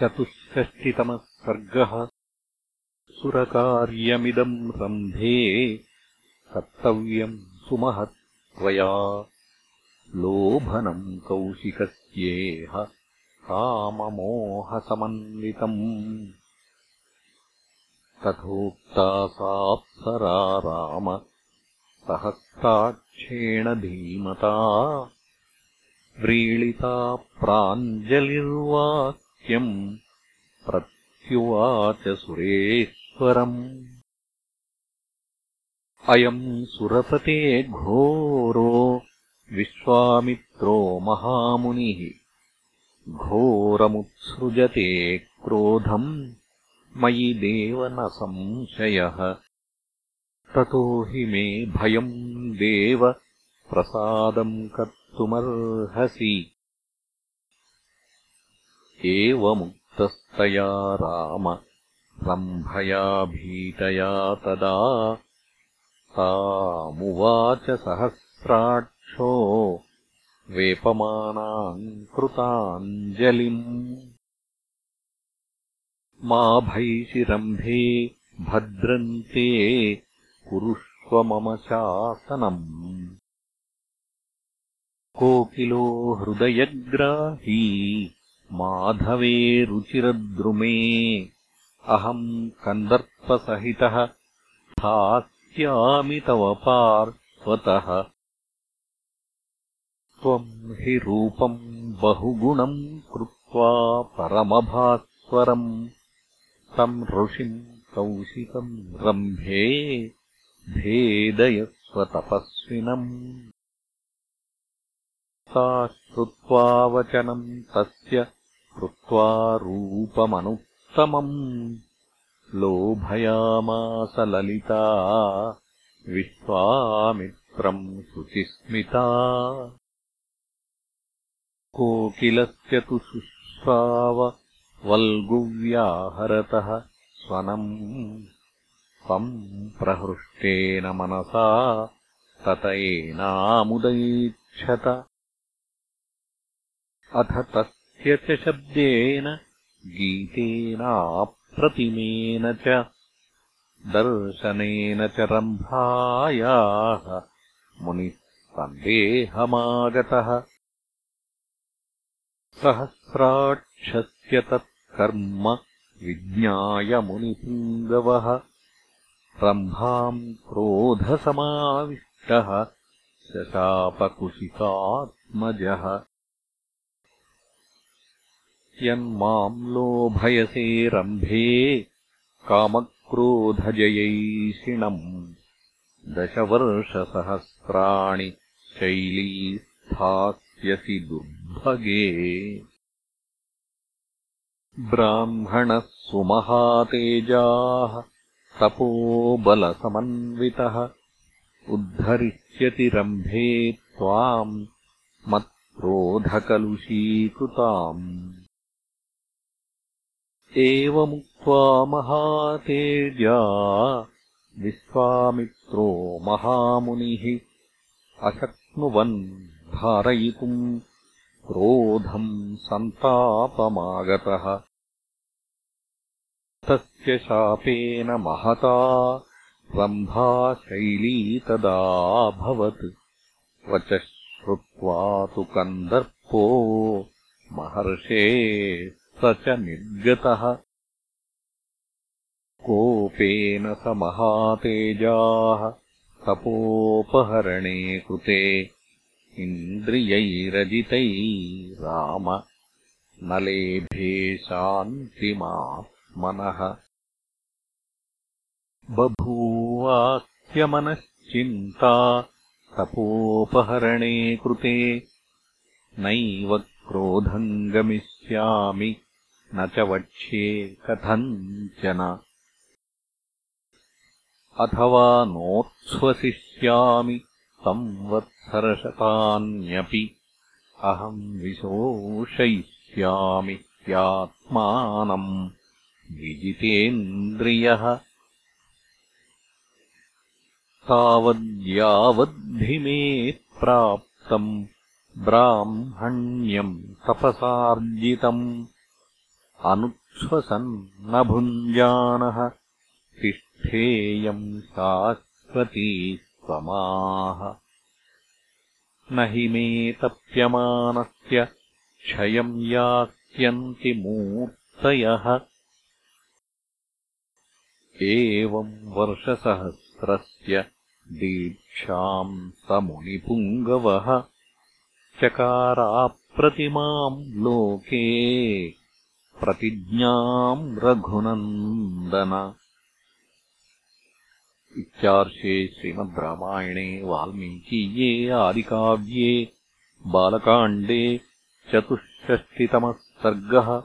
चतुष्षष्टितमः सर्गः सुरकार्यमिदम् रम्भे कर्तव्यम् सुमहत्त्वया लोभनम् कौशिकस्येह काममोहसमन्वितम्। तथोक्ता साप्सरा राम सहस्राक्षेण धीमता व्रीळिता प्राञ्जलिर्वाक्यम् प्रत्युवाच सुरेश्वरम्। अयम् सुरपते घोरो विश्वामित्रो महामुनिः। घोरमुत्सृजते क्रोधम् मयि देव न संशयः। ततो हि मे भयम् देव प्रसादम् कर् तुमर्हसि एवमुक्तस्तया राम। रम्भया भीतया तदा। तामुवाच सहस्राक्षो। वेपमानाम् कृताञ्जलिम्। मा भैषिरम्भे भद्रन्ते कुरुष्व मम शासनम्। कोकिलो हृदयग्राही माधवे रुचिरद्रुमे अहम् कन्दर्पसहितः स्थास्यामि तव पार्श्वतः। त्वम् हि रूपम् बहुगुणम् कृत्वा परमभास्वरम् तम् ऋषिम् कौशिकम् रम्भे भेदयस्वतपस्विनम् सा श्रुत्वा वचनम् तस्य कृत्वा रूपमनुत्तमम्। लोभयामास ललिता विश्वामित्रम् शुचिस्मिता। कोकिलस्य तु शुश्राव वल्गुव्याहरतः स्वनम्। प्रहृष्टेन मनसा तत एनामुदयीक्षत अथ तस्य च शब्देन गीतेनाप्रतिमेन च दर्शनेन च रम्भायाः मुनिः सन्देहमागतः सहस्राक्षस्य तत्कर्म विज्ञाय मुनिपुङ्गवः रम्भाम् क्रोधसमाविष्टः शशापकुशिकात्मजः यन्माम् लोभयसे रम्भे कामक्रोधजयैषिणम् दशवर्षसहस्राणि शैली स्थास्यसि दुर्भगे। ब्राह्मणः सुमहातेजाः तपोबलसमन्वितः उद्धरिष्यति रम्भे त्वाम् मत्क्रोधकलुषीकृताम् एवमुक्त्वा महातेजा विश्वामित्रो महामुनिः अशक्नुवन् धारयितुम् क्रोधम् सन्तापमागतः। तस्य शापेन महता रम्भाशैली तदाभवत् वचः श्रुत्वा तु कन्दर्पो महर्षे स च निर्गतः कोपेन स महातेजाः तपोपहरणे कृते राम न लेभे शान्तिमात्मनः। बभूवास्यमनश्चिन्ता तपोपहरणे कृते नैव क्रोधम् गमिष्यामि न च वक्ष्ये कथञ्चन अथवा नोत्स्वसिष्यामि संवत्सरशतान्यपि। अहम् विशोषयिष्यामि ह्यात्मानम् विजितेन्द्रियः। तावद्यावद्धि मे प्राप्तम् ब्राह्मण्यम् तपसार्जितम् अनुच्छ्वसन् न भुञ्जानः तिष्ठेयम् शाश्वती स्वमाः न हि मे तप्यमानस्य क्षयम् यास्यन्ति मूर्तयः। एवम् वर्षसहस्रस्य दीक्षाम् स मुनिपुङ्गवः चकाराप्रतिमाम् लोके प्रतिज्ञाम् रघुनन्दन। इत्यार्षे श्रीमद् रामायणे वाल्मीकीये आदिकाव्ये बालकाण्डे चतुष्षष्टितमः सर्गः